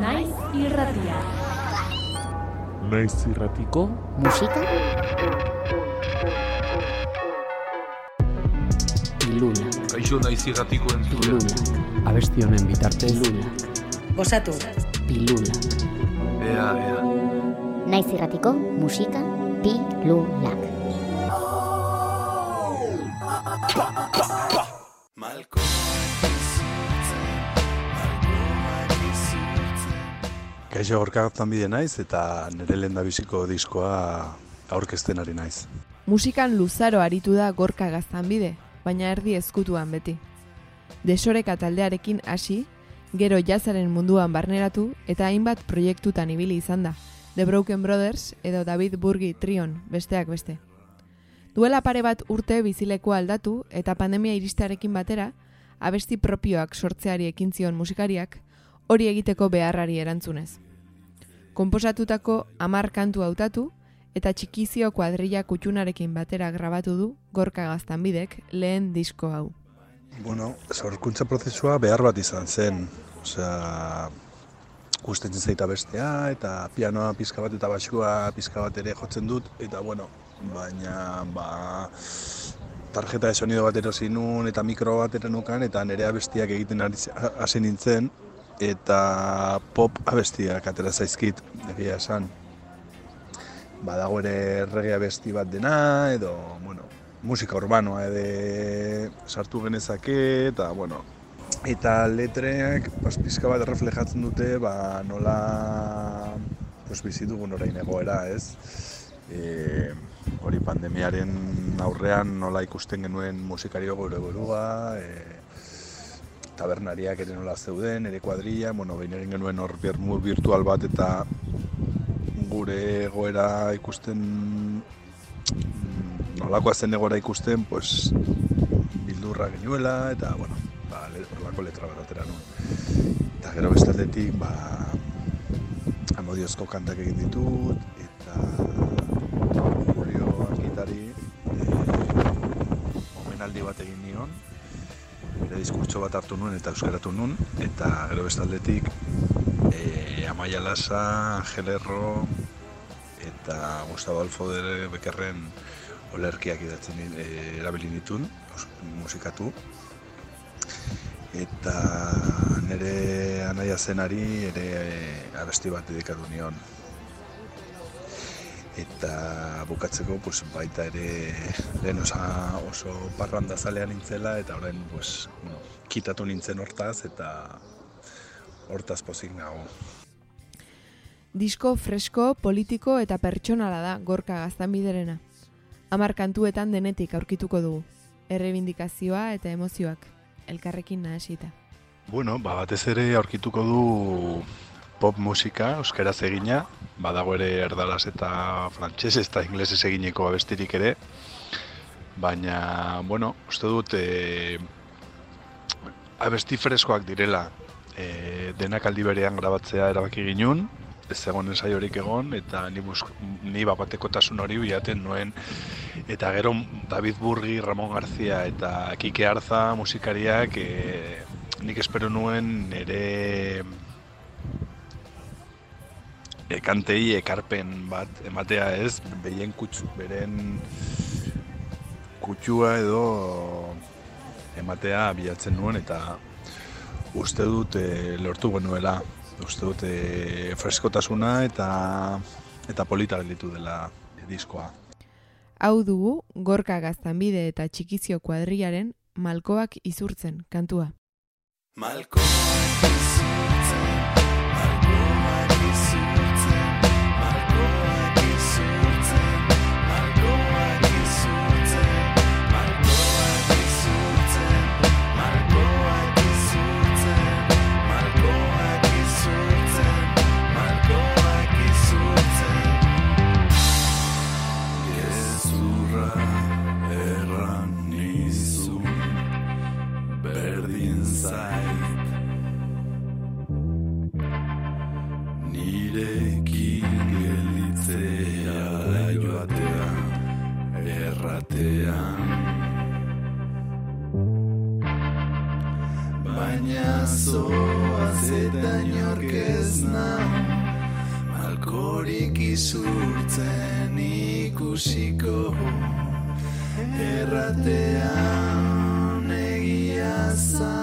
Naiz irratia. Naiz irratiko musika pilula Kaixo naiz irratiko entzule. pilula abesti honen bitartez pilula Gozatu. pilula Ea, ea. naiz irratiko musika pilulak Kaixo gorkagaztan bide naiz eta nire lehen biziko diskoa aurkezten ari naiz. Musikan luzaro aritu da gorka gaztanbide, baina erdi ezkutuan beti. Desoreka taldearekin hasi, gero jazaren munduan barneratu eta hainbat proiektutan ibili izan da. The Broken Brothers edo David Burgi Trion, besteak beste. Duela pare bat urte bizileko aldatu eta pandemia iristearekin batera, abesti propioak sortzeari ekin zion musikariak, hori egiteko beharrari erantzunez. Konposatutako amar kantu hautatu, eta txikizio kuadrilla kutxunarekin batera grabatu du gorka gaztanbidek lehen disko hau. Bueno, sorkuntza prozesua behar bat izan zen. Osea, gustatzen zaita bestea eta pianoa pizka bat eta basua pizka bat ere jotzen dut eta bueno, baina ba tarjeta de sonido bat erosi nun eta mikro bat erenukan eta nire abestiak egiten hasi nintzen eta pop abestiak atera zaizkit, egia esan. Badago ere reggae abesti bat dena edo, bueno, musika urbanoa ere sartu genezake eta bueno, eta letreak pizka bat reflejatzen dute ba, nola pues, bizi dugun orain egoera, ez? E, hori pandemiaren aurrean nola ikusten genuen musikario gure burua, e, tabernariak ere nola zeuden, ere kuadrilla, bueno, behin egin genuen hor virtual bat eta gure egoera ikusten mm, nolakoa zen egoera ikusten, pues, bildurra genuela, eta, bueno, ba, horrelako letra bat atera nuen. Eta gero bestaldetik, ba, amodiozko kantak egin ditut, eta Julio Arkitari e, omenaldi bat egin nion, diskurtso bat hartu nuen eta euskaratu nuen, eta gero bestaldetik e, Amaia Lasa, Angel Erro, eta Gustavo Alfoder Bekerren olerkiak idatzen e, erabili nituen, os- musikatu. Eta nire anaia zenari ere e, abesti bat dedikatu nion. Eta bukatzeko pues, baita ere lehen osa, oso parranda zalean nintzela eta orain pues, bueno, kitatu nintzen hortaz eta hortaz pozik nago. Disko fresko, politiko eta pertsonala da gorka gaztanbiderena. Hamar kantuetan denetik aurkituko dugu. Errebindikazioa eta emozioak, elkarrekin nahasita. Bueno, ba, batez ere aurkituko du pop musika, euskaraz egina, badago ere erdaraz eta frantsesez eta inglesez egineko abestirik ere, baina, bueno, uste dut e, abesti freskoak direla, e, denak aldi berean grabatzea erabaki ginun, ez egon ensaiorik egon, eta ni, busk, ni bapatekotasun hori bilaten nuen, eta gero David Burgi, Ramon Garzia eta Kike Arza musikariak e, nik espero nuen nire e, kantei ekarpen bat ematea ez, behien kutsu, beren kutsua edo ematea bilatzen nuen eta uste dut e, lortu genuela, uste dut e, freskotasuna eta eta polita gelditu dela diskoa. Hau dugu gorka gaztanbide eta txikizio kuadriaren malkoak izurtzen kantua. Gezurra Baina zoaz eta inork ez nau Malkorik izurtzen ikusiko Erratean egia zan